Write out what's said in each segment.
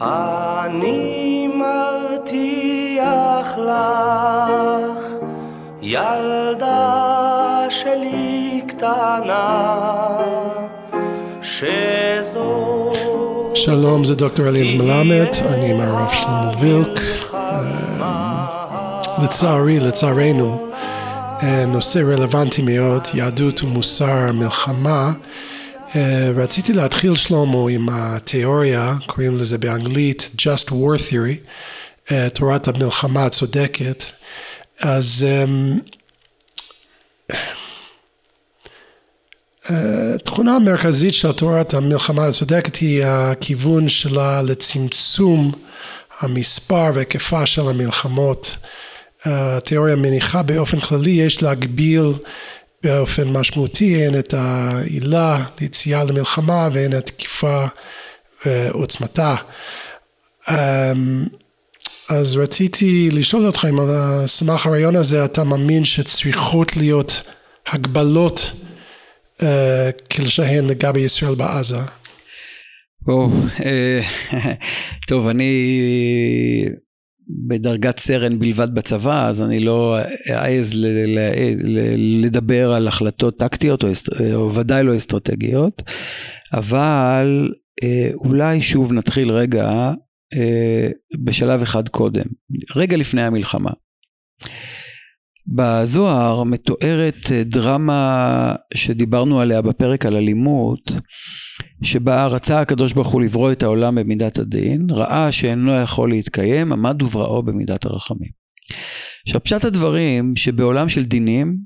אני מבטיח לך, ילדה שלי קטנה, שזו... שלום, זה דוקטור אליעד מלמד, אני עם הרב שלמה וילק. אה, לצערי, לצערנו, אה, נושא רלוונטי מאוד, יהדות ומוסר, מלחמה. אה, רציתי להתחיל שלמה עם התיאוריה, קוראים לזה באנגלית Just War Theory, אה, תורת המלחמה הצודקת. אז התכונה המרכזית של תורת המלחמה הצודקת היא הכיוון שלה לצמצום המספר והיקפה של המלחמות התיאוריה מניחה באופן כללי יש להגביל באופן משמעותי הן את העילה ליציאה למלחמה והן את תקיפה ועוצמתה. אמ, אז רציתי לשאול אותך אם על סמך הרעיון הזה אתה מאמין שצריכות להיות הגבלות uh, כלשהן לגבי ישראל בעזה? אה, טוב, אני בדרגת סרן בלבד בצבא, אז אני לא אעז לדבר על החלטות טקטיות או, או ודאי לא אסטרטגיות, אבל אה, אולי שוב נתחיל רגע אה, בשלב אחד קודם, רגע לפני המלחמה. בזוהר מתוארת דרמה שדיברנו עליה בפרק על אלימות, שבה רצה הקדוש ברוך הוא לברוא את העולם במידת הדין, ראה שאינו יכול להתקיים, עמד ובראו במידת הרחמים. עכשיו פשט הדברים שבעולם של דינים,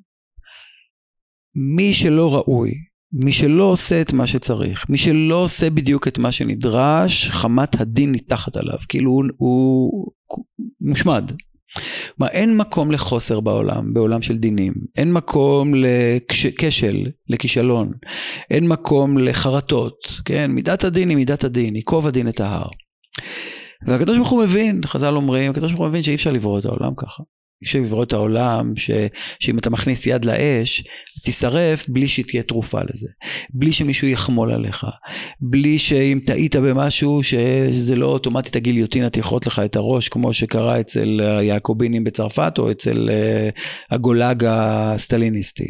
מי שלא ראוי, מי שלא עושה את מה שצריך, מי שלא עושה בדיוק את מה שנדרש, חמת הדין ניתחת עליו, כאילו הוא, הוא מושמד. כלומר, אין מקום לחוסר בעולם, בעולם של דינים. אין מקום לכשל, לכישלון. אין מקום לחרטות, כן? מידת הדין היא מידת הדין, ייקוב הדין את ההר. והקדוש ברוך הוא מבין, חז"ל אומרים, הקדוש ברוך הוא מבין שאי אפשר לברוא את העולם ככה. אפשר לברוא את העולם ש, שאם אתה מכניס יד לאש, תישרף בלי שתהיה תרופה לזה. בלי שמישהו יחמול עליך. בלי שאם טעית במשהו, שזה לא אוטומטית הגיליוטינה תכרות לך את הראש, כמו שקרה אצל היעקובינים בצרפת, או אצל uh, הגולאג הסטליניסטי.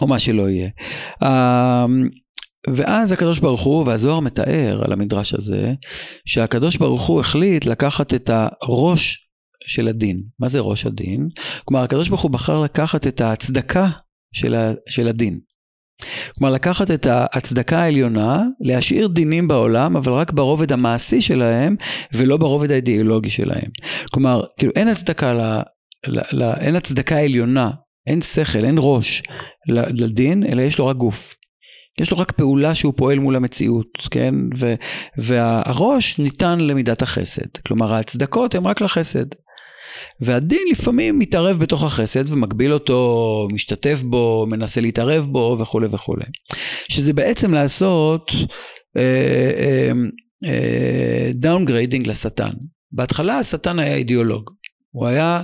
או מה שלא יהיה. Uh, ואז הקדוש ברוך הוא, והזוהר מתאר על המדרש הזה, שהקדוש ברוך הוא החליט לקחת את הראש של הדין. מה זה ראש הדין? כלומר, הקדוש ברוך הוא בחר לקחת את ההצדקה של, ה, של הדין. כלומר, לקחת את ההצדקה העליונה, להשאיר דינים בעולם, אבל רק ברובד המעשי שלהם, ולא ברובד האידיאולוגי שלהם. כלומר, כאילו אין הצדקה, ל, ל, ל, אין הצדקה עליונה, אין שכל, אין ראש לדין, אלא יש לו רק גוף. יש לו רק פעולה שהוא פועל מול המציאות, כן? ו, והראש ניתן למידת החסד. כלומר, ההצדקות הן רק לחסד. והדין לפעמים מתערב בתוך החסד ומגביל אותו, משתתף בו, מנסה להתערב בו וכולי וכולי. שזה בעצם לעשות downgrading אה, אה, לשטן. בהתחלה השטן היה אידיאולוג. הוא היה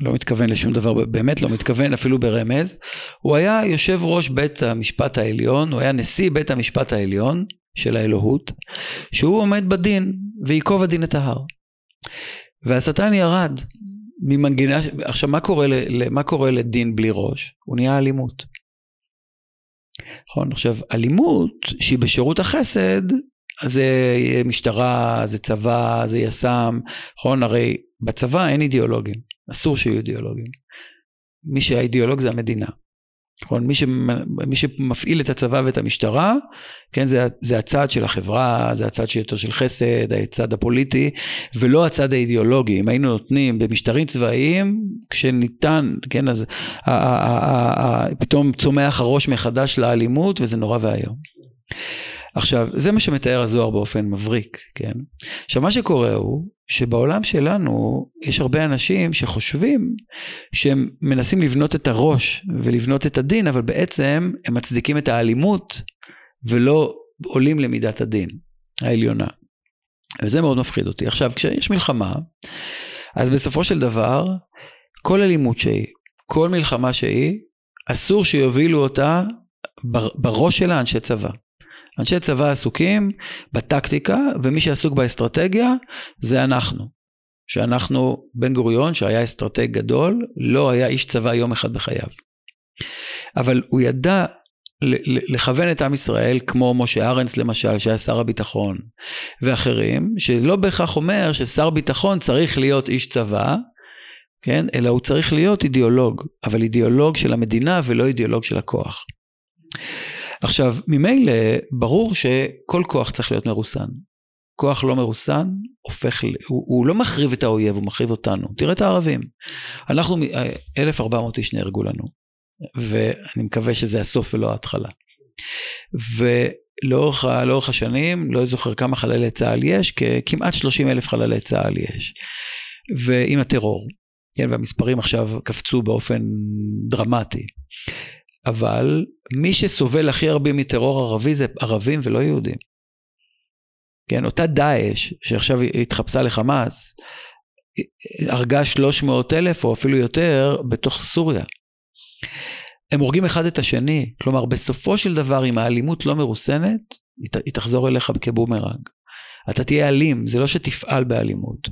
לא מתכוון לשום דבר, באמת לא מתכוון אפילו ברמז, הוא היה יושב ראש בית המשפט העליון, הוא היה נשיא בית המשפט העליון של האלוהות, שהוא עומד בדין ויקוב הדין את ההר. והשטן ירד ממנגינה, עכשיו מה קורה, ל, מה קורה לדין בלי ראש? הוא נהיה אלימות. נכון, עכשיו אלימות שהיא בשירות החסד, אז זה משטרה, זה צבא, זה יס"מ, נכון, הרי בצבא אין אידיאולוגים, אסור שיהיו אידיאולוגים. מי שהאידיאולוג זה המדינה. נכון? מי, מי שמפעיל את הצבא ואת המשטרה, כן, זה, זה הצד של החברה, זה הצד שיותר של חסד, הצד הפוליטי, ולא הצד האידיאולוגי. אם היינו נותנים במשטרים צבאיים, כשניתן, כן, אז ה, ה, ה, ה, פתאום צומח הראש מחדש לאלימות, וזה נורא ואיום. עכשיו, זה מה שמתאר הזוהר באופן מבריק, כן? עכשיו, מה שקורה הוא שבעולם שלנו יש הרבה אנשים שחושבים שהם מנסים לבנות את הראש ולבנות את הדין, אבל בעצם הם מצדיקים את האלימות ולא עולים למידת הדין העליונה. וזה מאוד מפחיד אותי. עכשיו, כשיש מלחמה, אז בסופו של דבר, כל אלימות שהיא, כל מלחמה שהיא, אסור שיובילו אותה בראש שלה אנשי צבא. אנשי צבא עסוקים בטקטיקה, ומי שעסוק באסטרטגיה זה אנחנו. שאנחנו, בן גוריון, שהיה אסטרטג גדול, לא היה איש צבא יום אחד בחייו. אבל הוא ידע לכוון את עם ישראל, כמו משה ארנס למשל, שהיה שר הביטחון, ואחרים, שלא בהכרח אומר ששר ביטחון צריך להיות איש צבא, כן? אלא הוא צריך להיות אידיאולוג, אבל אידיאולוג של המדינה ולא אידיאולוג של הכוח. עכשיו, ממילא ברור שכל כוח צריך להיות מרוסן. כוח לא מרוסן הופך, הוא, הוא לא מחריב את האויב, הוא מחריב אותנו. תראה את הערבים. אנחנו, 1,400 איש נהרגו לנו, ואני מקווה שזה הסוף ולא ההתחלה. ולאורך השנים, לא זוכר כמה חללי צה"ל יש, כמעט 30 אלף חללי צה"ל יש. ועם הטרור. כן, והמספרים עכשיו קפצו באופן דרמטי. אבל מי שסובל הכי הרבה מטרור ערבי זה ערבים ולא יהודים. כן, אותה דאעש שעכשיו התחפשה לחמאס, הרגה 300 אלף או אפילו יותר בתוך סוריה. הם הורגים אחד את השני, כלומר בסופו של דבר אם האלימות לא מרוסנת, היא תחזור אליך כבומרנג. אתה תהיה אלים, זה לא שתפעל באלימות.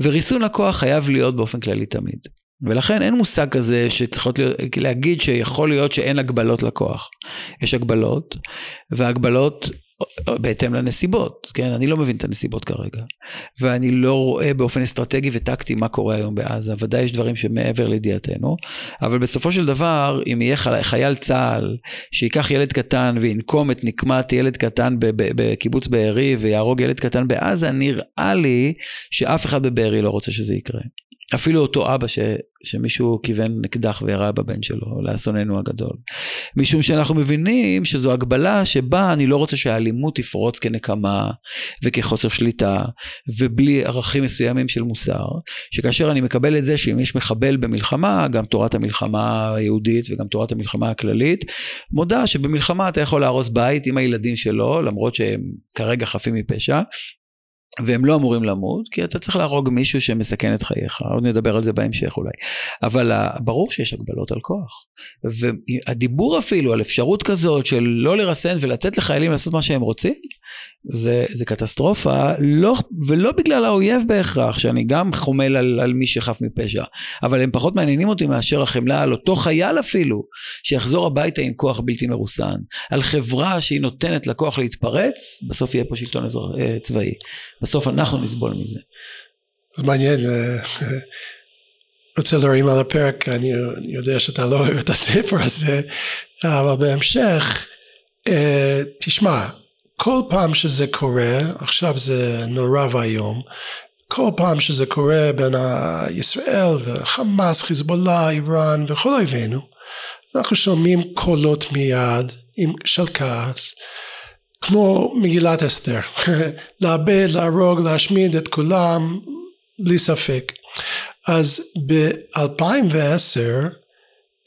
וריסון הכוח חייב להיות באופן כללי תמיד. ולכן אין מושג כזה שצריכות להיות, להגיד שיכול להיות שאין הגבלות לכוח. יש הגבלות, והגבלות בהתאם לנסיבות, כן? אני לא מבין את הנסיבות כרגע. ואני לא רואה באופן אסטרטגי וטקטי מה קורה היום בעזה. ודאי יש דברים שמעבר לידיעתנו, אבל בסופו של דבר, אם יהיה חייל צה"ל שייקח ילד קטן וינקום את נקמת ילד קטן בקיבוץ בארי ויהרוג ילד קטן בעזה, נראה לי שאף אחד בבארי לא רוצה שזה יקרה. אפילו אותו אבא ש, שמישהו כיוון אקדח וירה בבן שלו, לאסוננו הגדול. משום שאנחנו מבינים שזו הגבלה שבה אני לא רוצה שהאלימות תפרוץ כנקמה וכחוסר שליטה ובלי ערכים מסוימים של מוסר, שכאשר אני מקבל את זה שאם יש מחבל במלחמה, גם תורת המלחמה היהודית וגם תורת המלחמה הכללית, מודה שבמלחמה אתה יכול להרוס בית עם הילדים שלו, למרות שהם כרגע חפים מפשע, והם לא אמורים למות, כי אתה צריך להרוג מישהו שמסכן את חייך, עוד נדבר על זה בהמשך אולי. אבל ברור שיש הגבלות על כוח. והדיבור אפילו על אפשרות כזאת של לא לרסן ולתת לחיילים לעשות מה שהם רוצים, זה, זה קטסטרופה, לא, ולא בגלל האויב בהכרח, שאני גם חומל על, על מי שחף מפשע, אבל הם פחות מעניינים אותי מאשר החמלה על אותו חייל אפילו, שיחזור הביתה עם כוח בלתי מרוסן, על חברה שהיא נותנת לכוח להתפרץ, בסוף יהיה פה שלטון אזר, אה, צבאי. בסוף אנחנו נסבול מזה. זה מעניין, אה, רוצה להרים על הפרק, אני יודע שאתה לא אוהב את הספר הזה, אבל בהמשך, אה, תשמע, כל פעם שזה קורה, עכשיו זה נורא ואיום, כל פעם שזה קורה בין ישראל וחמאס, חיזבאללה, איראן וכל אויבינו, אנחנו שומעים קולות מיד של כעס, כמו מגילת אסתר, לאבד, להרוג, להשמיד את כולם, בלי ספק. אז ב-2010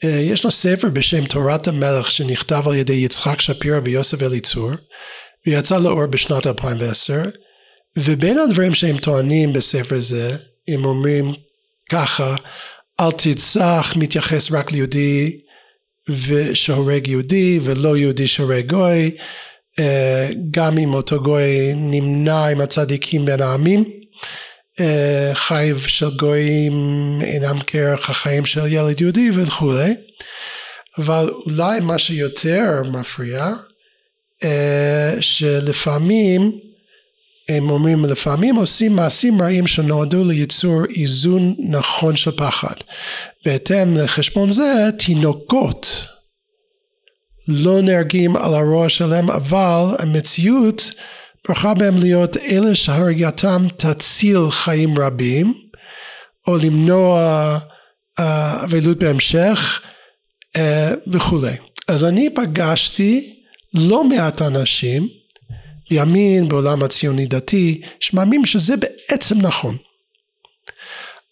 אה, יש לו ספר בשם תורת המלך שנכתב על ידי יצחק שפירא ויוסף אליצור ויצא לאור בשנת 2010 ובין הדברים שהם טוענים בספר זה הם אומרים ככה אל תרצח מתייחס רק ליהודי שהורג יהודי ולא יהודי שהורג גוי גם אם אותו גוי נמנע עם הצדיקים בין העמים אה, חייב של גויים אינם כערך החיים של ילד יהודי וכולי אבל אולי מה שיותר מפריע אה, שלפעמים הם אומרים לפעמים עושים מעשים רעים שנועדו ליצור איזון נכון של פחד. בהתאם לחשבון זה תינוקות לא נהרגים על הראש שלהם אבל המציאות ברכה בהם להיות אלה שהרגתם תציל חיים רבים או למנוע אבלות בהמשך וכולי. אז אני פגשתי לא מעט אנשים בימין בעולם הציוני דתי שמאמינים שזה בעצם נכון.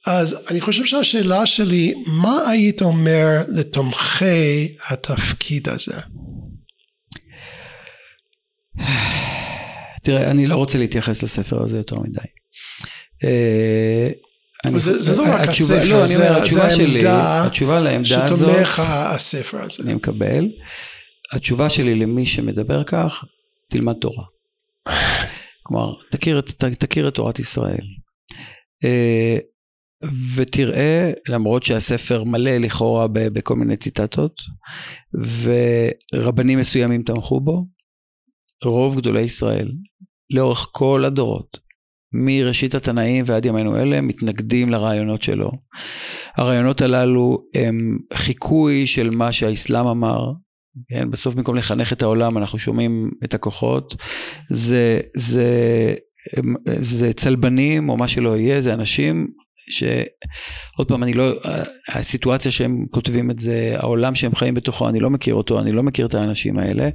אז אני חושב שהשאלה שלי מה היית אומר לתומכי התפקיד הזה? תראה אני לא רוצה להתייחס לספר הזה יותר מדי. אני, זה, זה לא רק התשובה, הספר, לא, זה, אני אומר, התשובה זה שלי, העמדה התשובה לעמדה הזאת, שתומך הספר הזה. אני מקבל. התשובה שלי למי שמדבר כך, תלמד תורה. כלומר, תכיר, ת, תכיר את תורת ישראל. אה, ותראה, למרות שהספר מלא לכאורה בכל מיני ציטטות, ורבנים מסוימים תמכו בו, רוב גדולי ישראל, לאורך כל הדורות, מראשית התנאים ועד ימינו אלה, מתנגדים לרעיונות שלו. הרעיונות הללו הם חיקוי של מה שהאסלאם אמר, כן, בסוף במקום לחנך את העולם אנחנו שומעים את הכוחות, זה, זה, זה צלבנים או מה שלא יהיה, זה אנשים שעוד פעם אני לא, הסיטואציה שהם כותבים את זה, העולם שהם חיים בתוכו, אני לא מכיר אותו, אני לא מכיר את האנשים האלה,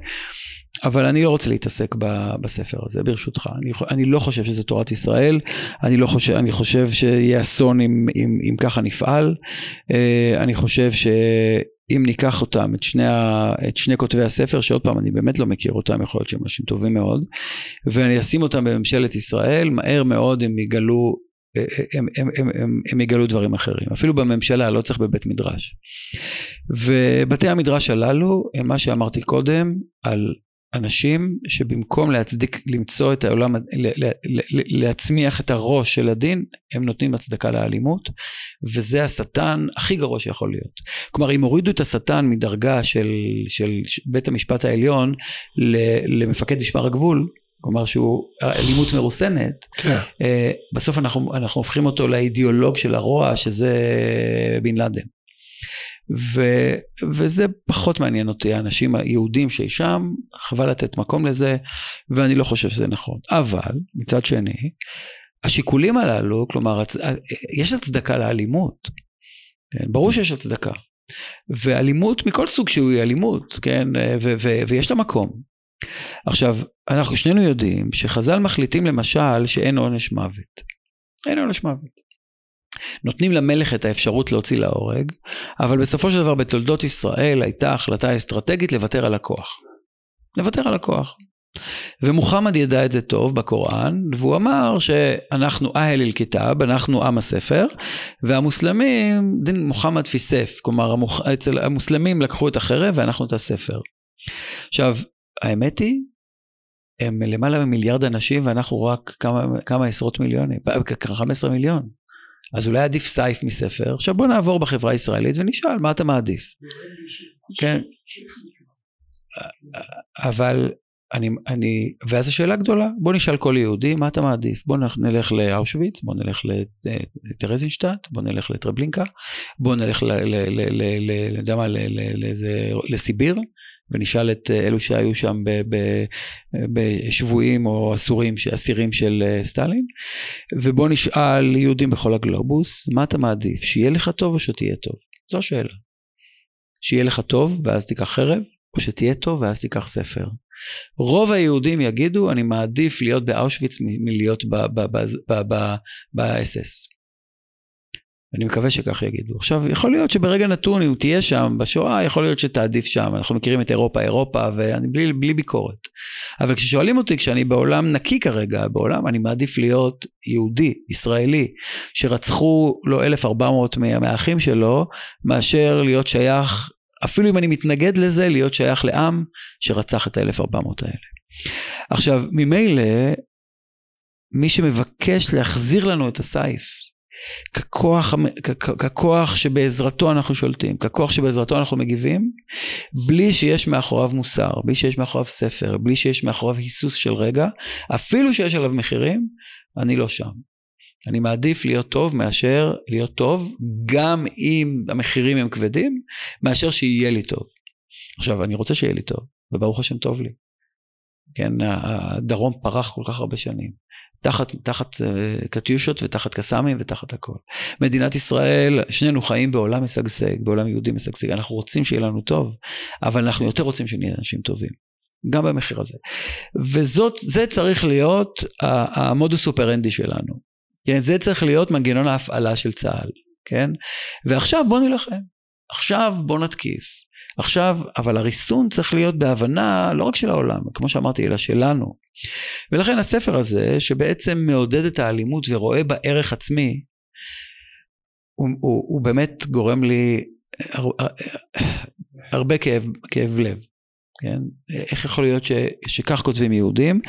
אבל אני לא רוצה להתעסק בספר הזה ברשותך, אני, אני לא חושב שזה תורת ישראל, אני, לא חושב, אני חושב שיהיה אסון אם, אם, אם ככה נפעל, אה, אני חושב ש... אם ניקח אותם, את שני, ה, את שני כותבי הספר, שעוד פעם אני באמת לא מכיר אותם, יכול להיות שהם אנשים טובים מאוד, ואני אשים אותם בממשלת ישראל, מהר מאוד הם יגלו הם, הם, הם, הם, הם יגלו דברים אחרים, אפילו בממשלה, לא צריך בבית מדרש. ובתי המדרש הללו הם מה שאמרתי קודם על אנשים שבמקום להצדיק, למצוא את העולם, להצמיח את הראש של הדין, הם נותנים הצדקה לאלימות, וזה השטן הכי גרוע שיכול להיות. כלומר, אם הורידו את השטן מדרגה של, של בית המשפט העליון למפקד משמר הגבול, כלומר שהוא אלימות מרוסנת, כן. אה, בסוף אנחנו, אנחנו הופכים אותו לאידיאולוג של הרוע שזה בן לאדן. ו, וזה פחות מעניין אותי, האנשים היהודים שיש שם, חבל לתת מקום לזה, ואני לא חושב שזה נכון. אבל, מצד שני, השיקולים הללו, כלומר, יש הצדקה לאלימות. כן? ברור שיש הצדקה. ואלימות מכל סוג שהוא היא אלימות, כן? ו- ו- ויש לה מקום. עכשיו, אנחנו שנינו יודעים שחז"ל מחליטים למשל שאין עונש מוות. אין עונש מוות. נותנים למלך את האפשרות להוציא להורג, אבל בסופו של דבר בתולדות ישראל הייתה החלטה אסטרטגית לוותר על הכוח. לוותר על הכוח. ומוחמד ידע את זה טוב בקוראן, והוא אמר שאנחנו אהל אל כיתב, אנחנו עם הספר, והמוסלמים, דין מוחמד פיסף, כלומר המוח, אצל המוסלמים לקחו את החרב ואנחנו את הספר. עכשיו, האמת היא, הם למעלה ממיליארד אנשים ואנחנו רק כמה, כמה עשרות מיליונים, 15 מיליון. אז אולי עדיף סייף מספר. עכשיו בוא נעבור בחברה הישראלית ונשאל מה אתה מעדיף. כן. אבל אני, אני, ואז השאלה גדולה, בוא נשאל כל יהודי מה אתה מעדיף, בוא נלך לאושוויץ, בוא נלך לטרזינשטט, בוא נלך לטרבלינקה, בוא נלך ל... ל... ל... לסיביר, ונשאל את אה, אלו שהיו שם בשבויים או אסורים, אסירים של אה, סטלין, ובוא נשאל יהודים בכל הגלובוס, מה אתה מעדיף, שיהיה לך טוב או שתהיה טוב? זו השאלה. שיהיה לך טוב ואז תיקח חרב, או שתהיה טוב ואז תיקח ספר. רוב היהודים יגידו, אני מעדיף להיות באושוויץ מלהיות באס-אס. אני מקווה שכך יגידו. עכשיו, יכול להיות שברגע נתון, אם תהיה שם בשואה, יכול להיות שתעדיף שם. אנחנו מכירים את אירופה, אירופה, ואני בלי, בלי ביקורת. אבל כששואלים אותי, כשאני בעולם נקי כרגע, בעולם, אני מעדיף להיות יהודי, ישראלי, שרצחו לו 1,400 מהאחים שלו, מאשר להיות שייך, אפילו אם אני מתנגד לזה, להיות שייך לעם שרצח את ה-1,400 האלה. עכשיו, ממילא, מי שמבקש להחזיר לנו את הסייף, ככוח, ככוח שבעזרתו אנחנו שולטים, ככוח שבעזרתו אנחנו מגיבים, בלי שיש מאחוריו מוסר, בלי שיש מאחוריו ספר, בלי שיש מאחוריו היסוס של רגע, אפילו שיש עליו מחירים, אני לא שם. אני מעדיף להיות טוב מאשר להיות טוב, גם אם המחירים הם כבדים, מאשר שיהיה לי טוב. עכשיו, אני רוצה שיהיה לי טוב, וברוך השם טוב לי. כן, הדרום פרח כל כך הרבה שנים. תחת, תחת uh, קטיושות ותחת קסאמים ותחת הכל. מדינת ישראל, שנינו חיים בעולם משגשג, בעולם יהודי משגשג, אנחנו רוצים שיהיה לנו טוב, אבל אנחנו יותר רוצים שנהיה אנשים טובים. גם במחיר הזה. וזאת, זה צריך להיות המודוס אופרנדי שלנו. כן, זה צריך להיות מנגנון ההפעלה של צה"ל, כן? ועכשיו בוא נילחם. עכשיו בוא נתקיף. עכשיו, אבל הריסון צריך להיות בהבנה לא רק של העולם, כמו שאמרתי, אלא שלנו. ולכן הספר הזה, שבעצם מעודד את האלימות ורואה בה ערך עצמי, הוא, הוא, הוא באמת גורם לי הר, הרבה כאב, כאב לב. כן? איך יכול להיות ש, שכך כותבים יהודים?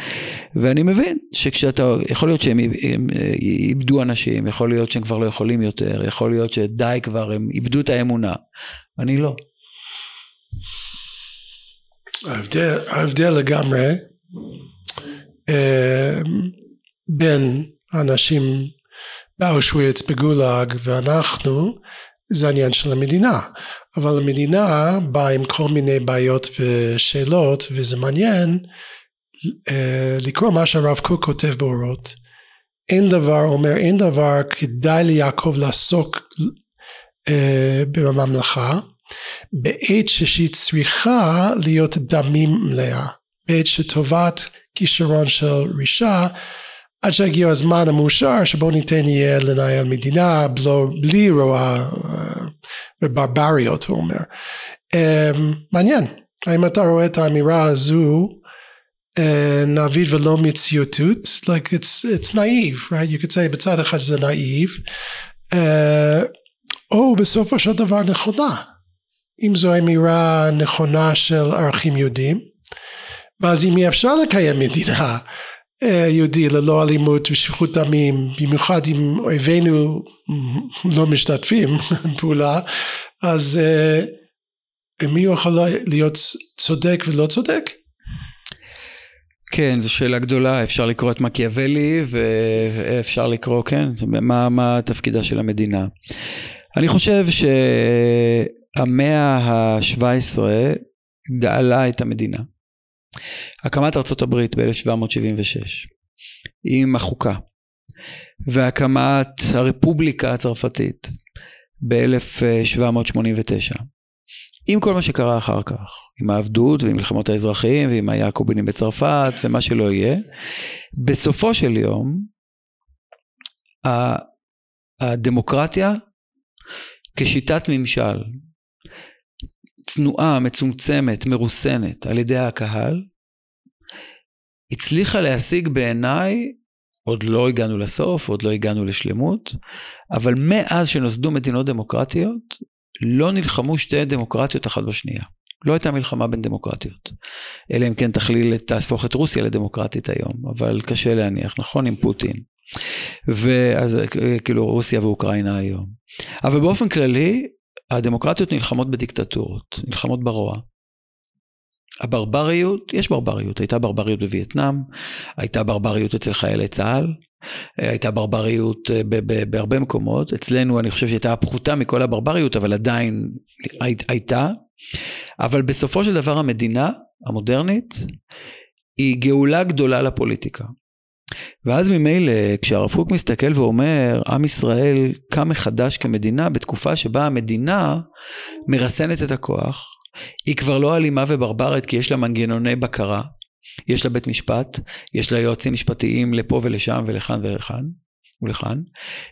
ואני מבין שכשאתה, יכול להיות שהם הם, איבדו אנשים, יכול להיות שהם כבר לא יכולים יותר, יכול להיות שדי כבר, הם איבדו את האמונה. אני לא. ההבדל, לגמרי אה, בין אנשים באושוויץ, בגולאג ואנחנו, זה העניין של המדינה. אבל המדינה באה עם כל מיני בעיות ושאלות וזה מעניין אה, לקרוא מה שהרב קוק כותב באורות. אין דבר, אומר אין דבר כדאי ליעקב לעסוק אה, בממלכה בעת שהיא צריכה להיות דמים מלאה, בעת שטובת כישרון של רישה עד שיגיע הזמן המאושר שבו ניתן יהיה לנהל מדינה בלי רוע וברבריות הוא אומר. Um, מעניין האם אתה רואה את האמירה הזו uh, נאביד ולא מציאותות like it's, it's naive right? You could say בצד אחד זה נאיב uh, או בסופו של דבר נכונה אם זו אמירה נכונה של ערכים יהודים ואז אם אי אפשר לקיים מדינה אה, יהודי ללא אלימות ושפיכות דמים במיוחד אם אויבינו לא משתתפים פעולה אז uh, מי יכול להיות צודק ולא צודק? כן, זו שאלה גדולה, אפשר לקרוא את מקיאוולי ואפשר לקרוא, כן, מה, מה תפקידה של המדינה. אני חושב שהמאה ה-17 גאלה את המדינה. הקמת ארצות הברית ב-1776 עם החוקה והקמת הרפובליקה הצרפתית ב-1789 עם כל מה שקרה אחר כך, עם העבדות ועם מלחמות האזרחים ועם היעקובינים בצרפת ומה שלא יהיה, בסופו של יום הדמוקרטיה כשיטת ממשל צנועה, מצומצמת, מרוסנת על ידי הקהל, הצליחה להשיג בעיניי, עוד לא הגענו לסוף, עוד לא הגענו לשלמות, אבל מאז שנוסדו מדינות דמוקרטיות, לא נלחמו שתי דמוקרטיות אחת בשנייה. לא הייתה מלחמה בין דמוקרטיות. אלא אם כן תכליל, תהפוך את רוסיה לדמוקרטית היום, אבל קשה להניח, נכון? עם פוטין. ואז כאילו רוסיה ואוקראינה היום. אבל באופן כללי, הדמוקרטיות נלחמות בדיקטטורות, נלחמות ברוע. הברבריות, יש ברבריות, הייתה ברבריות בווייטנאם, הייתה ברבריות אצל חיילי צה"ל, הייתה ברבריות אה, בהרבה מקומות, אצלנו אני חושב שהייתה פחותה מכל הברבריות, אבל עדיין הייתה, אבל בסופו של דבר המדינה המודרנית היא גאולה גדולה לפוליטיקה. ואז ממילא כשהרב קוק מסתכל ואומר עם ישראל קם מחדש כמדינה בתקופה שבה המדינה מרסנת את הכוח היא כבר לא אלימה וברברית כי יש לה מנגנוני בקרה יש לה בית משפט יש לה יועצים משפטיים לפה ולשם ולכאן ולכאן ולכאן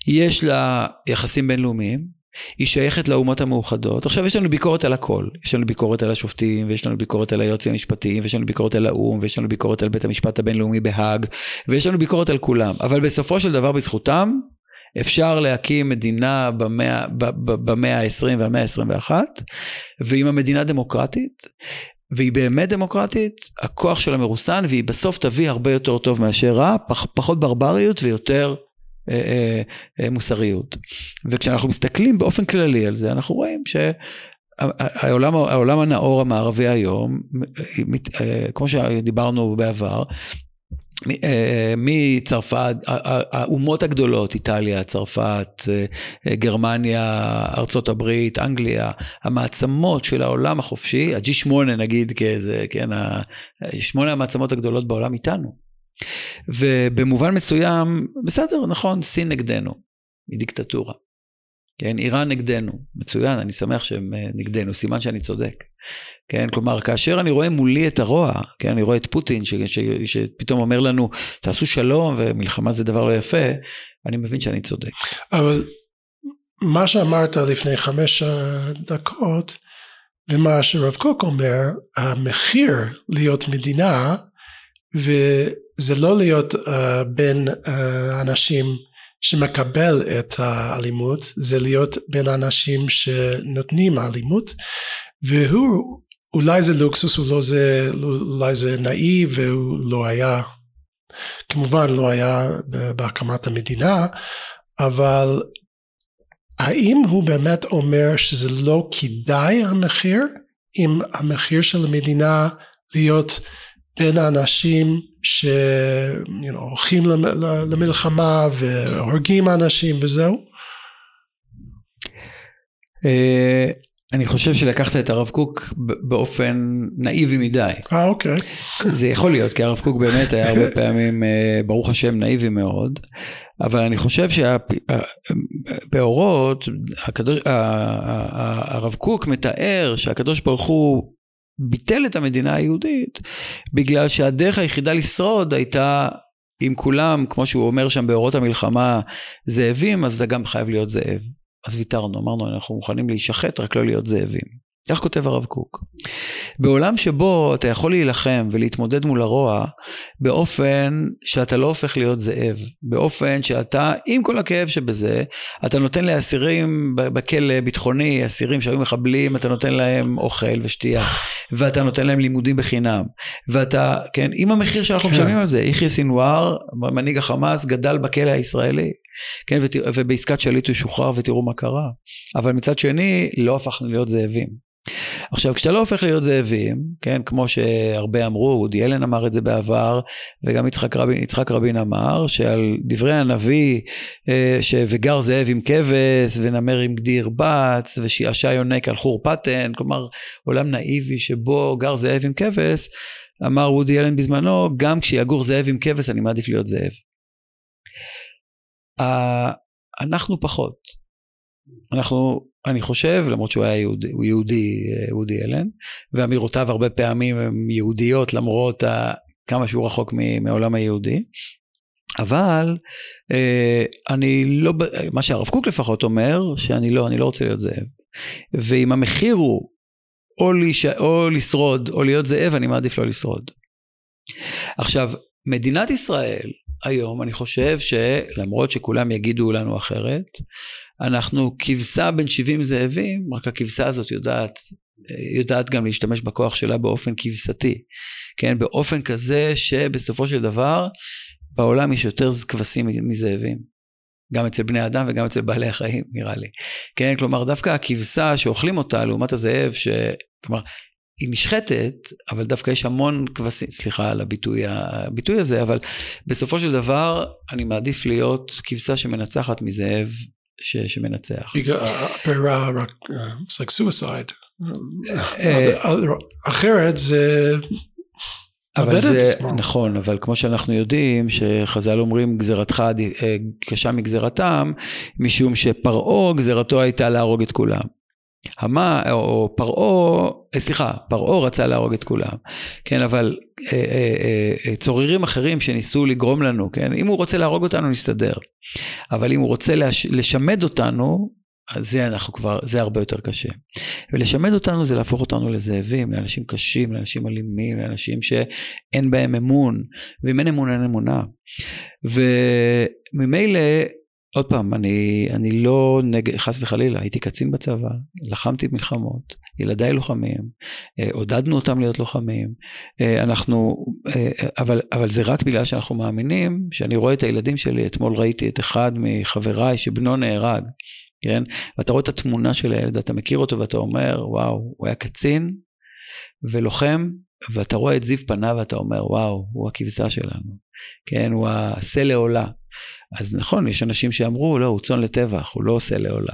יש לה יחסים בינלאומיים היא שייכת לאומות המאוחדות. עכשיו יש לנו ביקורת על הכל, יש לנו ביקורת על השופטים, ויש לנו ביקורת על היועצים המשפטיים, ויש לנו ביקורת על האו"ם, ויש לנו ביקורת על בית המשפט הבינלאומי בהאג, ויש לנו ביקורת על כולם. אבל בסופו של דבר בזכותם, אפשר להקים מדינה במאה, במאה ה-20 והמאה ה-21, ואם המדינה דמוקרטית, והיא באמת דמוקרטית, הכוח שלה מרוסן, והיא בסוף תביא הרבה יותר טוב מאשר רע, פח, פחות ברבריות ויותר מוסריות. וכשאנחנו מסתכלים באופן כללי על זה, אנחנו רואים שהעולם העולם הנאור המערבי היום, כמו שדיברנו בעבר, מצרפת, האומות הגדולות, איטליה, צרפת, גרמניה, ארצות הברית, אנגליה, המעצמות של העולם החופשי, ה-G8 נגיד כאיזה, כן, שמונה המעצמות הגדולות בעולם איתנו. ובמובן מסוים, בסדר, נכון, סין נגדנו, היא דיקטטורה. כן, איראן נגדנו, מצוין, אני שמח שהם אה, נגדנו, סימן שאני צודק. כן, כלומר, כאשר אני רואה מולי את הרוע, כן, אני רואה את פוטין ש, ש, שפתאום אומר לנו, תעשו שלום ומלחמה זה דבר לא יפה, אני מבין שאני צודק. אבל מה שאמרת לפני חמש דקות, ומה שרב קוק אומר, המחיר להיות מדינה, וזה לא להיות uh, בין uh, אנשים שמקבל את האלימות, זה להיות בין אנשים שנותנים אלימות, והוא אולי זה לוקסוס, אולי זה, אולי זה נאיב, והוא לא היה, כמובן לא היה בהקמת המדינה, אבל האם הוא באמת אומר שזה לא כדאי המחיר, אם המחיר של המדינה להיות בין האנשים שהולכים you know, למלחמה והורגים אנשים וזהו? אה, אני חושב שלקחת את הרב קוק באופן נאיבי מדי. אה אוקיי. זה יכול להיות כי הרב קוק באמת היה הרבה פעמים אה, ברוך השם נאיבי מאוד אבל אני חושב שהבאורות הרב קוק מתאר שהקדוש ברוך הוא ביטל את המדינה היהודית בגלל שהדרך היחידה לשרוד הייתה אם כולם כמו שהוא אומר שם באורות המלחמה זאבים אז אתה גם חייב להיות זאב. אז ויתרנו, אמרנו אנחנו מוכנים להישחט רק לא להיות זאבים. כך כותב הרב קוק. בעולם שבו אתה יכול להילחם ולהתמודד מול הרוע באופן שאתה לא הופך להיות זאב, באופן שאתה, עם כל הכאב שבזה, אתה נותן לאסירים בכלא ביטחוני, אסירים שהיו מחבלים, אתה נותן להם אוכל ושתייה, ואתה נותן להם לימודים בחינם, ואתה, כן, עם המחיר שאנחנו כן. משלמים על זה, יחיא סינואר, מנהיג החמאס, גדל בכלא הישראלי. כן, ובעסקת שליט הוא שוחרר ותראו מה קרה. אבל מצד שני, לא הפכנו להיות זאבים. עכשיו כשאתה לא הופך להיות זאבים, כן, כמו שהרבה אמרו, אודי אלן אמר את זה בעבר, וגם יצחק רבין, יצחק רבין אמר, שעל דברי הנביא, אה, ש... וגר זאב עם כבש, ונמר עם גדי ירבץ, ושיעשע יונק על חור פטן, כלומר עולם נאיבי שבו גר זאב עם כבש, אמר אודי אלן בזמנו, גם כשיגור זאב עם כבש אני מעדיף להיות זאב. אנחנו פחות. אנחנו אני חושב, למרות שהוא היה יהודי, הוא יהודי, אודי אלן, ואמירותיו הרבה פעמים הן יהודיות למרות ה, כמה שהוא רחוק מעולם היהודי. אבל אה, אני לא, מה שהרב קוק לפחות אומר, שאני לא, אני לא רוצה להיות זאב. ואם המחיר הוא או, לש, או לשרוד או להיות זאב, אני מעדיף לא לשרוד. עכשיו, מדינת ישראל היום, אני חושב שלמרות שכולם יגידו לנו אחרת, אנחנו כבשה בין 70 זאבים, רק הכבשה הזאת יודעת, יודעת גם להשתמש בכוח שלה באופן כבשתי, כן, באופן כזה שבסופו של דבר בעולם יש יותר כבשים מזאבים. גם אצל בני אדם וגם אצל בעלי החיים נראה לי. כן, כלומר דווקא הכבשה שאוכלים אותה לעומת הזאב, ש... כלומר היא נשחטת, אבל דווקא יש המון כבשים, סליחה על הביטוי, הביטוי הזה, אבל בסופו של דבר אני מעדיף להיות כבשה שמנצחת מזאב ש, שמנצח. הפירה רק, it's like suicide. אחרת זה... אבל זה נכון, אבל כמו שאנחנו יודעים שחז"ל אומרים גזירתך קשה מגזירתם, משום שפרעה גזירתו הייתה להרוג את כולם. המה, או פרעה, אה, סליחה, פרעה רצה להרוג את כולם, כן, אבל אה, אה, אה, צוררים אחרים שניסו לגרום לנו, כן, אם הוא רוצה להרוג אותנו נסתדר, אבל אם הוא רוצה לש, לשמד אותנו, אז זה אנחנו כבר, זה הרבה יותר קשה. ולשמד אותנו זה להפוך אותנו לזאבים, לאנשים קשים, לאנשים אלימים, לאנשים שאין בהם אמון, ואם אין אמון אין אמונה. וממילא עוד פעם, אני, אני לא נגד, חס וחלילה, הייתי קצין בצבא, לחמתי מלחמות, ילדיי לוחמים, אה, עודדנו אותם להיות לוחמים, אה, אנחנו, אה, אבל, אבל זה רק בגלל שאנחנו מאמינים, שאני רואה את הילדים שלי, אתמול ראיתי את אחד מחבריי שבנו נהרג, כן? ואתה רואה את התמונה של הילד, אתה מכיר אותו ואתה אומר, וואו, הוא היה קצין ולוחם, ואתה רואה את זיו פניו ואתה אומר, וואו, הוא הכבשה שלנו, כן? הוא השה לעולה. אז נכון, יש אנשים שאמרו, לא, הוא צאן לטבח, הוא לא עושה לעולה.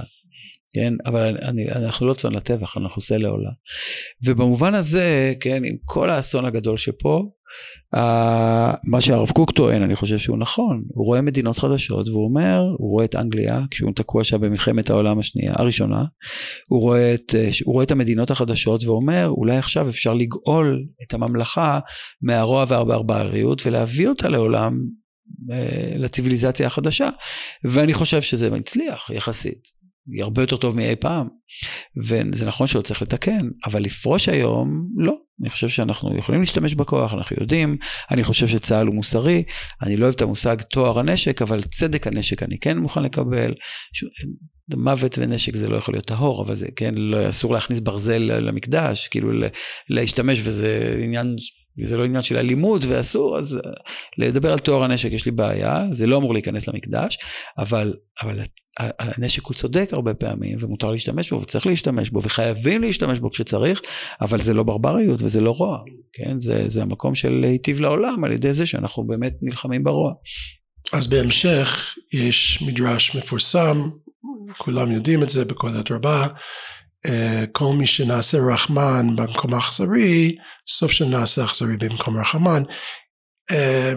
כן, אבל אני, אנחנו לא צאן לטבח, אנחנו עושה לעולה. ובמובן הזה, כן, עם כל האסון הגדול שפה, uh, מה שהרב קוק טוען, אני חושב שהוא נכון, הוא רואה מדינות חדשות והוא אומר, הוא רואה את אנגליה, כשהוא תקוע שם במלחמת העולם השנייה, הראשונה, הוא רואה, את, הוא רואה את המדינות החדשות ואומר, אולי עכשיו אפשר לגאול את הממלכה מהרוע והברבריות ולהביא אותה לעולם לציוויליזציה החדשה, ואני חושב שזה הצליח יחסית. היא הרבה יותר טוב מאי פעם, וזה נכון שעוד צריך לתקן, אבל לפרוש היום, לא. אני חושב שאנחנו יכולים להשתמש בכוח, אנחנו יודעים, אני חושב שצה"ל הוא מוסרי, אני לא אוהב את המושג טוהר הנשק, אבל צדק הנשק אני כן מוכן לקבל. מוות ונשק זה לא יכול להיות טהור, אבל זה, כן, לא, אסור להכניס ברזל למקדש, כאילו להשתמש, וזה עניין, זה לא עניין של אלימות ואסור, אז אה, לדבר על טוהר הנשק יש לי בעיה, זה לא אמור להיכנס למקדש, אבל, אבל הנשק הוא צודק הרבה פעמים, ומותר להשתמש בו, וצריך להשתמש בו, וחייבים להשתמש בו כשצריך, אבל זה לא ברבריות וזה לא רוע, כן, זה, זה המקום של להיטיב לעולם על ידי זה שאנחנו באמת נלחמים ברוע. אז בהמשך יש מדרש מפורסם, כולם יודעים את זה בכל הדרבה, אה, כל מי שנעשה רחמן במקום אכזרי, סוף שנעשה אכזרי במקום רחמן. אה,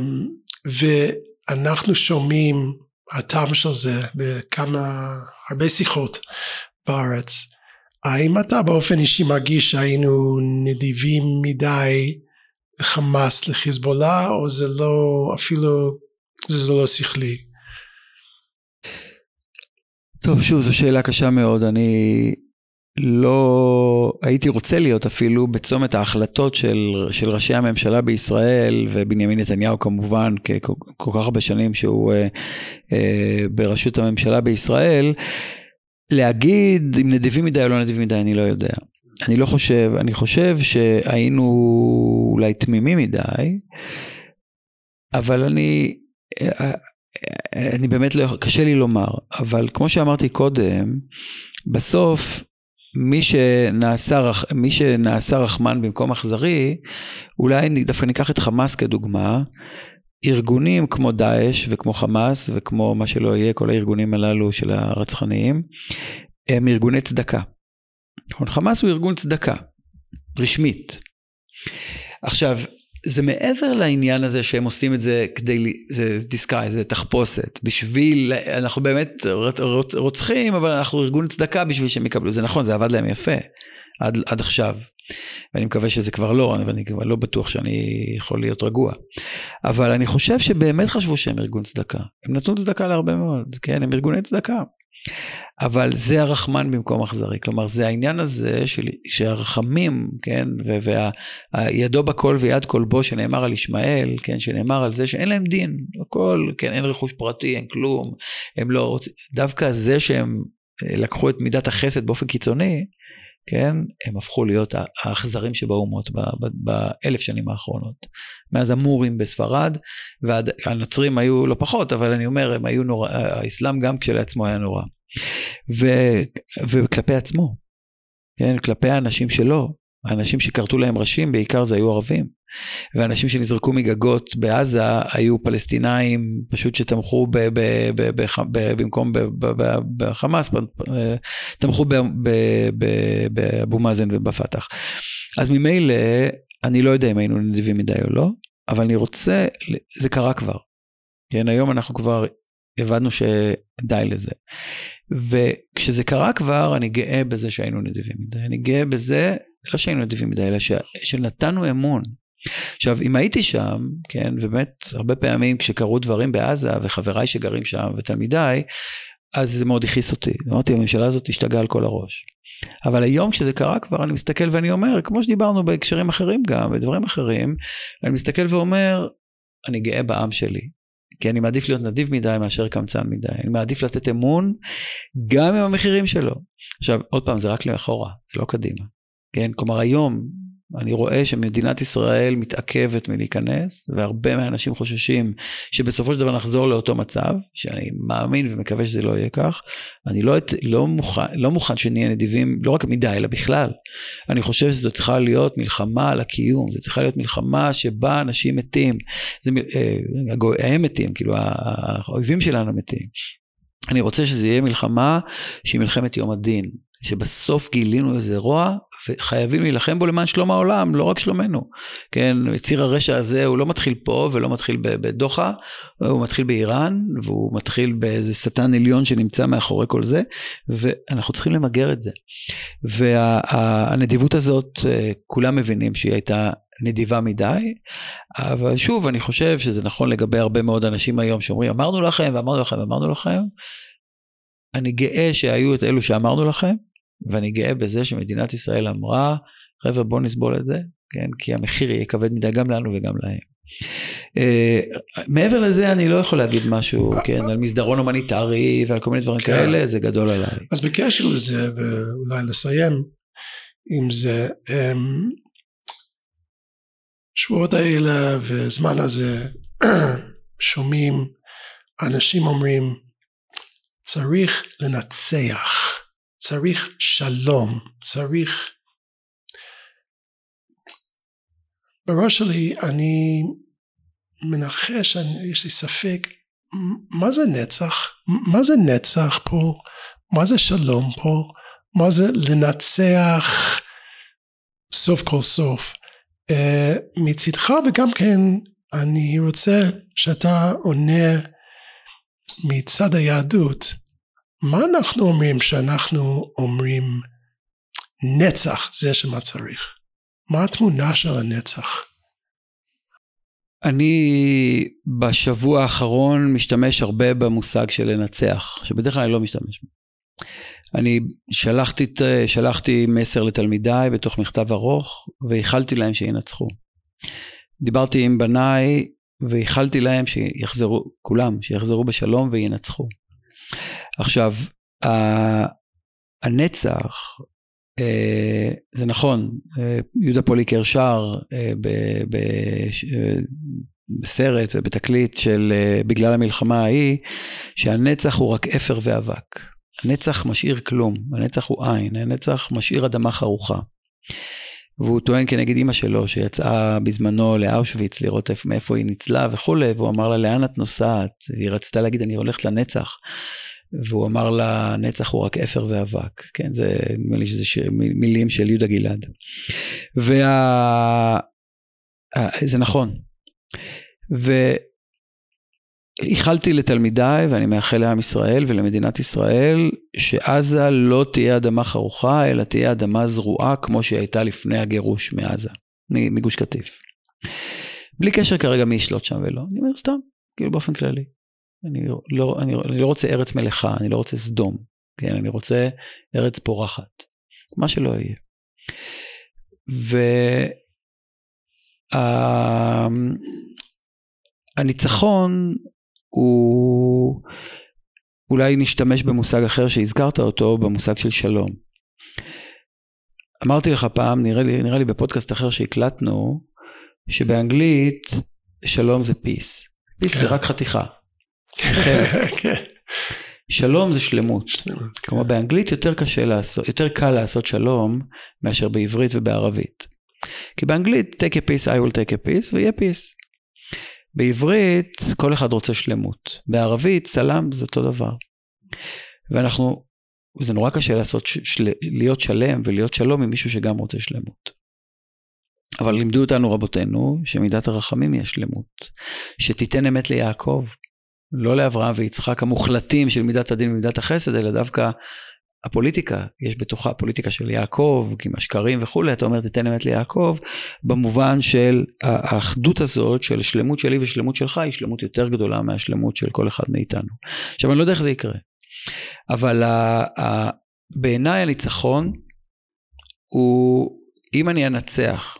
ואנחנו שומעים הטעם של זה בכמה, הרבה שיחות בארץ. האם אתה באופן אישי מרגיש שהיינו נדיבים מדי לחמאס לחיזבאללה, או זה לא אפילו זה לא שכלי. טוב, שוב, זו שאלה קשה מאוד. אני לא הייתי רוצה להיות אפילו בצומת ההחלטות של, של ראשי הממשלה בישראל ובנימין נתניהו כמובן ככל כך הרבה שנים שהוא אה, אה, בראשות הממשלה בישראל להגיד אם נדיבים מדי או לא נדיבים מדי אני לא יודע. אני לא חושב, אני חושב שהיינו אולי תמימים מדי אבל אני אני באמת לא, קשה לי לומר, אבל כמו שאמרתי קודם, בסוף מי שנעשה, מי שנעשה רחמן במקום אכזרי, אולי דווקא ניקח את חמאס כדוגמה, ארגונים כמו דאעש וכמו חמאס וכמו מה שלא יהיה, כל הארגונים הללו של הרצחניים, הם ארגוני צדקה. נכון, חמאס הוא ארגון צדקה, רשמית. עכשיו, זה מעבר לעניין הזה שהם עושים את זה כדי, זה דיסקאי, זה תחפושת, בשביל, אנחנו באמת רוצחים, אבל אנחנו ארגון צדקה בשביל שהם יקבלו, זה נכון, זה עבד להם יפה, עד, עד עכשיו, ואני מקווה שזה כבר לא, ואני כבר לא בטוח שאני יכול להיות רגוע, אבל אני חושב שבאמת חשבו שהם ארגון צדקה, הם נתנו צדקה להרבה מאוד, כן, הם ארגוני צדקה. אבל זה הרחמן במקום אכזרי, כלומר זה העניין הזה של, שהרחמים, כן, וידו בכל ויד כל בו שנאמר על ישמעאל, כן, שנאמר על זה שאין להם דין, הכל, כן, אין רכוש פרטי, אין כלום, הם לא רוצים, דווקא זה שהם אה, לקחו את מידת החסד באופן קיצוני, כן, הם הפכו להיות האכזרים שבאומות באלף שנים האחרונות. מאז המורים בספרד, והנוצרים היו לא פחות, אבל אני אומר, הם היו נורא, האסלאם גם כשלעצמו היה נורא. ו, וכלפי עצמו, כן, כלפי האנשים שלו, האנשים שכרתו להם ראשים בעיקר זה היו ערבים. ואנשים שנזרקו מגגות בעזה היו פלסטינאים פשוט שתמכו ב, ב, ב, ב, ב, במקום בחמאס, תמכו באבו מאזן ובפתח. אז ממילא אני לא יודע אם היינו נדיבים מדי או לא, אבל אני רוצה, זה קרה כבר. כן, היום אנחנו כבר הבנו שדי לזה. וכשזה קרה כבר, אני גאה בזה שהיינו נדיבים מדי. אני גאה בזה, לא שהיינו נדיבים מדי, אלא ש... שנתנו אמון. עכשיו, אם הייתי שם, כן, ובאמת, הרבה פעמים כשקרו דברים בעזה, וחבריי שגרים שם, ותלמידיי, אז זה מאוד הכעיס אותי. אמרתי, הממשלה הזאת השתגעה על כל הראש. אבל היום כשזה קרה כבר, אני מסתכל ואני אומר, כמו שדיברנו בהקשרים אחרים גם, בדברים אחרים, אני מסתכל ואומר, אני גאה בעם שלי. כי אני מעדיף להיות נדיב מדי מאשר קמצן מדי. אני מעדיף לתת אמון גם עם המחירים שלו. עכשיו, עוד פעם, זה רק לאחורה, זה לא קדימה. כן? כלומר, היום אני רואה שמדינת ישראל מתעכבת מלהיכנס, והרבה מהאנשים חוששים שבסופו של דבר נחזור לאותו מצב, שאני מאמין ומקווה שזה לא יהיה כך. אני לא, לא, מוכן, לא מוכן שנהיה נדיבים, לא רק מדי, אלא בכלל. אני חושב שזו צריכה להיות מלחמה על הקיום, זו צריכה להיות מלחמה שבה אנשים מתים. זה, אה, הם מתים, כאילו האויבים שלנו מתים. אני רוצה שזה יהיה מלחמה שהיא מלחמת יום הדין, שבסוף גילינו איזה רוע וחייבים להילחם בו למען שלום העולם, לא רק שלומנו. כן, ציר הרשע הזה הוא לא מתחיל פה ולא מתחיל בדוחה, הוא מתחיל באיראן והוא מתחיל באיזה שטן עליון שנמצא מאחורי כל זה, ואנחנו צריכים למגר את זה. והנדיבות הזאת, אה, כולם מבינים שהיא הייתה נדיבה מדי, אבל שוב, אני חושב שזה נכון לגבי הרבה מאוד אנשים היום שאומרים, אמרנו לכם ואמרנו לכם ואמרנו לכם. אני גאה שהיו את אלו שאמרנו לכם, ואני גאה בזה שמדינת ישראל אמרה, חבר'ה בואו נסבול את זה, כן, כי המחיר יהיה כבד מדי גם לנו וגם להם. אה, מעבר לזה אני לא יכול להגיד משהו, כן, על מסדרון הומניטרי ועל כל מיני דברים כן. כאלה, זה גדול עליי. אז בקשר לזה, ואולי לסיים עם זה, אמ, שבועות האלה וזמן הזה שומעים אנשים אומרים צריך לנצח, צריך שלום, צריך בראש שלי אני מנחש, אני, יש לי ספק, מה זה נצח? מה זה נצח פה? מה זה שלום פה? מה זה לנצח סוף כל סוף? Uh, מצדך וגם כן אני רוצה שאתה עונה מצד היהדות מה אנחנו אומרים שאנחנו אומרים נצח זה שמה צריך מה התמונה של הנצח אני בשבוע האחרון משתמש הרבה במושג של לנצח, שבדרך כלל אני לא משתמש בו. אני שלחתי, שלחתי מסר לתלמידיי בתוך מכתב ארוך ואיחלתי להם שינצחו. דיברתי עם בניי ואיחלתי להם שיחזרו, כולם, שיחזרו בשלום וינצחו. עכשיו, הנצח, אה, זה נכון, אה, יהודה פוליקר שר אה, בסרט ובתקליט של בגלל המלחמה ההיא, שהנצח הוא רק אפר ואבק. הנצח משאיר כלום, הנצח הוא עין, הנצח משאיר אדמה חרוכה. והוא טוען כנגד אימא שלו שיצאה בזמנו לאושוויץ לראות איפה, מאיפה היא ניצלה וכולי, והוא אמר לה לאן את נוסעת? והיא רצתה להגיד אני הולכת לנצח. והוא אמר לה נצח הוא רק אפר ואבק, כן זה נדמה לי שזה ש... מילים של יהודה גלעד. וה... זה נכון. ואיחלתי לתלמידיי ואני מאחל לעם ישראל ולמדינת ישראל שעזה לא תהיה אדמה חרוכה אלא תהיה אדמה זרועה כמו שהיא הייתה לפני הגירוש מעזה, מגוש קטיף. בלי קשר כרגע מי ישלוט שם ולא, אני אומר סתם, כאילו באופן כללי. אני לא, אני, אני לא רוצה ארץ מלאכה, אני לא רוצה סדום, כן, אני רוצה ארץ פורחת, מה שלא יהיה. והניצחון הוא, אולי נשתמש במושג אחר שהזכרת אותו, במושג של שלום. אמרתי לך פעם, נראה לי, נראה לי בפודקאסט אחר שהקלטנו, שבאנגלית שלום זה peace. peace זה רק חתיכה. כן. שלום זה שלמות. כלומר באנגלית יותר קשה לעשות, יותר קל לעשות שלום מאשר בעברית ובערבית. כי באנגלית take a piece I will take a piece ויהיה piece. בעברית כל אחד רוצה שלמות. בערבית סלאם זה אותו דבר. ואנחנו, זה נורא קשה לעשות, של, להיות שלם ולהיות שלום עם מישהו שגם רוצה שלמות. אבל לימדו אותנו רבותינו שמידת הרחמים היא השלמות. שתיתן אמת ליעקב. לא לאברהם ויצחק המוחלטים של מידת הדין ומידת החסד, אלא דווקא הפוליטיקה, יש בתוכה פוליטיקה של יעקב, עם השקרים וכולי, אתה אומר תיתן אמת ליעקב, במובן של האחדות הזאת של שלמות שלי ושלמות שלך היא שלמות יותר גדולה מהשלמות של כל אחד מאיתנו. עכשיו אני לא יודע איך זה יקרה, אבל בעיניי הניצחון הוא אם אני אנצח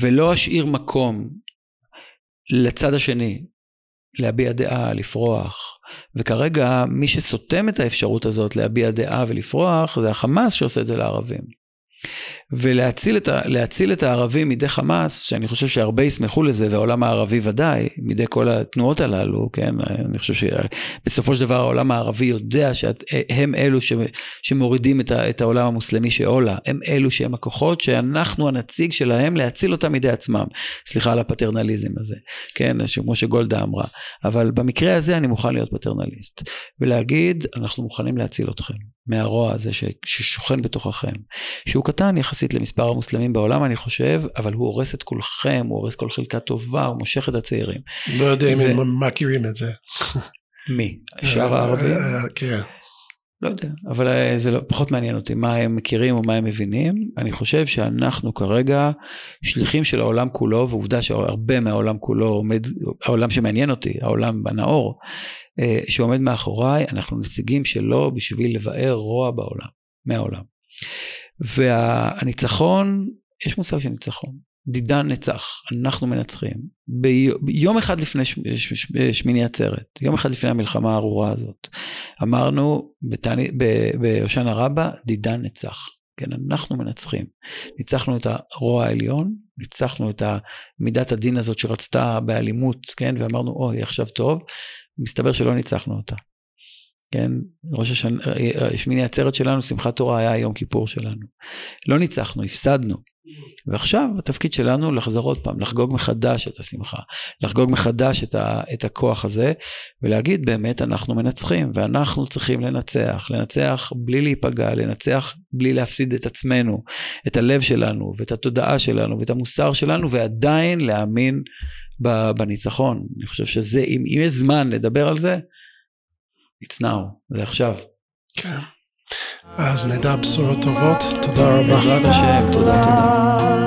ולא אשאיר מקום לצד השני להביע דעה, לפרוח. וכרגע מי שסותם את האפשרות הזאת להביע דעה ולפרוח זה החמאס שעושה את זה לערבים. ולהציל את, את הערבים מידי חמאס, שאני חושב שהרבה ישמחו לזה, והעולם הערבי ודאי, מידי כל התנועות הללו, כן, אני חושב שבסופו של דבר העולם הערבי יודע שהם אלו ש, שמורידים את, ה, את העולם המוסלמי שעולה, הם אלו שהם הכוחות שאנחנו הנציג שלהם להציל אותם מידי עצמם. סליחה על הפטרנליזם הזה, כן, כמו שגולדה אמרה, אבל במקרה הזה אני מוכן להיות פטרנליסט, ולהגיד, אנחנו מוכנים להציל אתכם מהרוע הזה ששוכן בתוככם, שהוא קטן יחסית למספר המוסלמים בעולם אני חושב, אבל הוא הורס את כולכם, הוא הורס כל חלקה טובה, הוא מושך את הצעירים. לא יודע אם הם מכירים את זה. מי? שאר הערבים? אה, כן. לא יודע, אבל אה, זה לא, פחות מעניין אותי מה הם מכירים או מה הם מבינים. אני חושב שאנחנו כרגע שליחים של העולם כולו, ועובדה שהרבה מהעולם כולו עומד, העולם שמעניין אותי, העולם הנאור, אה, שעומד מאחוריי, אנחנו נציגים שלו בשביל לבאר רוע בעולם, מהעולם. והניצחון, יש מושג של ניצחון. דידן ניצח, אנחנו מנצחים. ביום אחד לפני ש... ש... ש... שמיני עצרת, יום אחד לפני המלחמה הארורה הזאת, אמרנו בתני... בהושענא רבה, דידן ניצח. כן, אנחנו מנצחים. ניצחנו את הרוע העליון, ניצחנו את מידת הדין הזאת שרצתה באלימות, כן, ואמרנו, אוי, עכשיו טוב, מסתבר שלא ניצחנו אותה. כן, ראש השנה, שמיני עצרת שלנו, שמחת תורה היה יום כיפור שלנו. לא ניצחנו, הפסדנו. ועכשיו התפקיד שלנו לחזור עוד פעם, לחגוג מחדש את השמחה, לחגוג מחדש את, ה, את הכוח הזה, ולהגיד באמת אנחנו מנצחים, ואנחנו צריכים לנצח, לנצח בלי להיפגע, לנצח בלי להפסיד את עצמנו, את הלב שלנו, ואת התודעה שלנו, ואת המוסר שלנו, ועדיין להאמין בניצחון. אני חושב שזה, אם, אם יש זמן לדבר על זה, it's now, זה עכשיו. כן. אז נדע בשורות טובות, תודה רבה. בעזרת השם, תודה תודה.